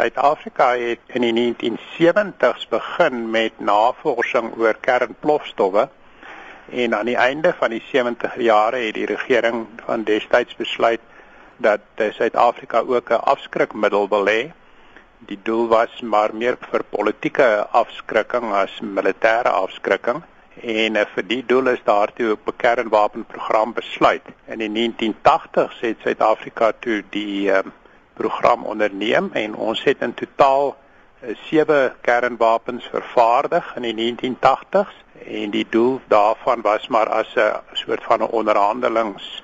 Suid-Afrika het in die 1970s begin met navorsing oor kernplofstowwe en aan die einde van die 70er jare het die regering van destyds besluit dat Suid-Afrika ook 'n afskrikmiddel wil hê. Die doel was maar meer vir politieke afskrikking as militêre afskrikking en uh, vir die doel is daartoe 'n kernwapenprogram besluit. In die 1980s het Suid-Afrika toe die uh, program onderneem en ons het in totaal uh, sewe kernwapens vervaardig in die 1980s en die doel daarvan was maar as 'n soort van 'n onderhandelings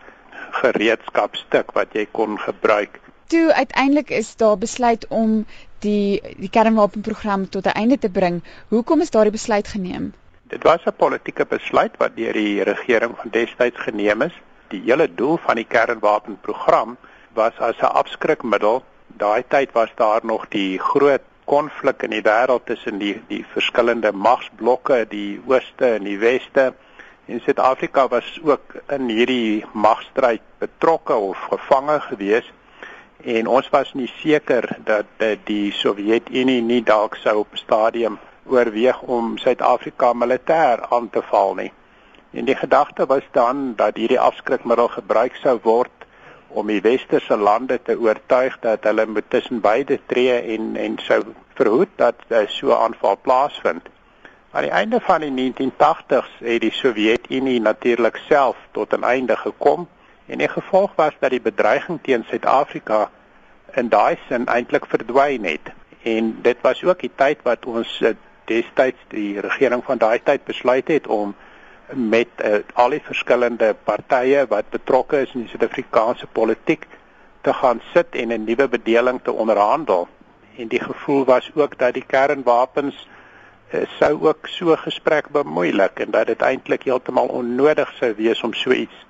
gereedskapstuk wat jy kon gebruik. Toe uiteindelik is daar besluit om die die kernwapenprogram tot 'n einde te bring. Hoekom is daardie besluit geneem? Dit was 'n politieke besluit wat deur die regering van destyds geneem is. Die hele doel van die kernwapenprogram was as 'n afskrikmiddel. Daai tyd was daar nog die groot konflik in die wêreld tussen die die verskillende magsblokke, die ooste en die weste. En Suid-Afrika was ook in hierdie magstryd betrokke of gevange gewees en ons was nie seker dat die Sowjetunie nie dalk sou op 'n stadium oorweeg om Suid-Afrika militêr aan te val nie. En die gedagte was dan dat hierdie afskrikmiddel gebruik sou word om die westerse lande te oortuig dat hulle moet tussen beide tree en en sou verhoed dat uh, so 'n aanval plaasvind. Aan die einde van die 1980s het die Sowjetunie natuurlik self tot 'n einde gekom en die gevolg was dat die bedreiging teen Suid-Afrika in daai sin eintlik verdwyn het. En dit was ook die tyd wat ons uh, destyds die regering van daai tyd besluit het om met uh, al die verskillende partye wat betrokke is in die Suid-Afrikaanse politiek te gaan sit en 'n nuwe bedeling te onderhandel. En die gevoel was ook dat die kernwapens uh, sou ook so gesprek bemoeilik en dat dit eintlik heeltemal onnodig sou wees om so iets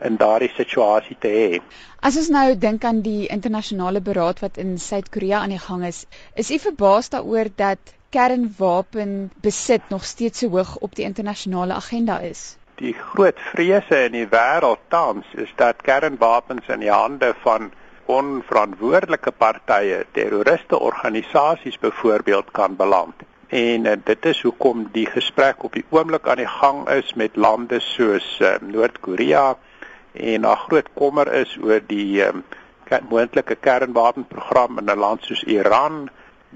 in daardie situasie te hê. As ons nou dink aan die internasionale beraad wat in Suid-Korea aan die gang is, is u verbaas daaroor dat kernwapen besit nog steeds so hoog op die internasionale agenda is? Die groot vrese in die wêreld tans is dat kernwapens in die hande van onverantwoordelike partye, terroriste organisasies byvoorbeeld kan beland. En uh, dit is hoekom die gesprek op die oomblik aan die gang is met lande soos uh, Noord-Korea en daar groot kommer is oor die um, moontlike kernwapenprogram in 'n land soos Iran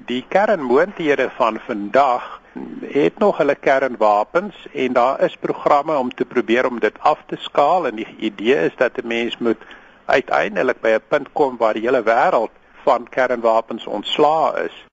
die kernmoonthede van vandag het nog hulle kernwapens en daar is programme om te probeer om dit af te skaal en die idee is dat 'n mens moet uiteindelik by 'n punt kom waar die hele wêreld van kernwapens ontslae is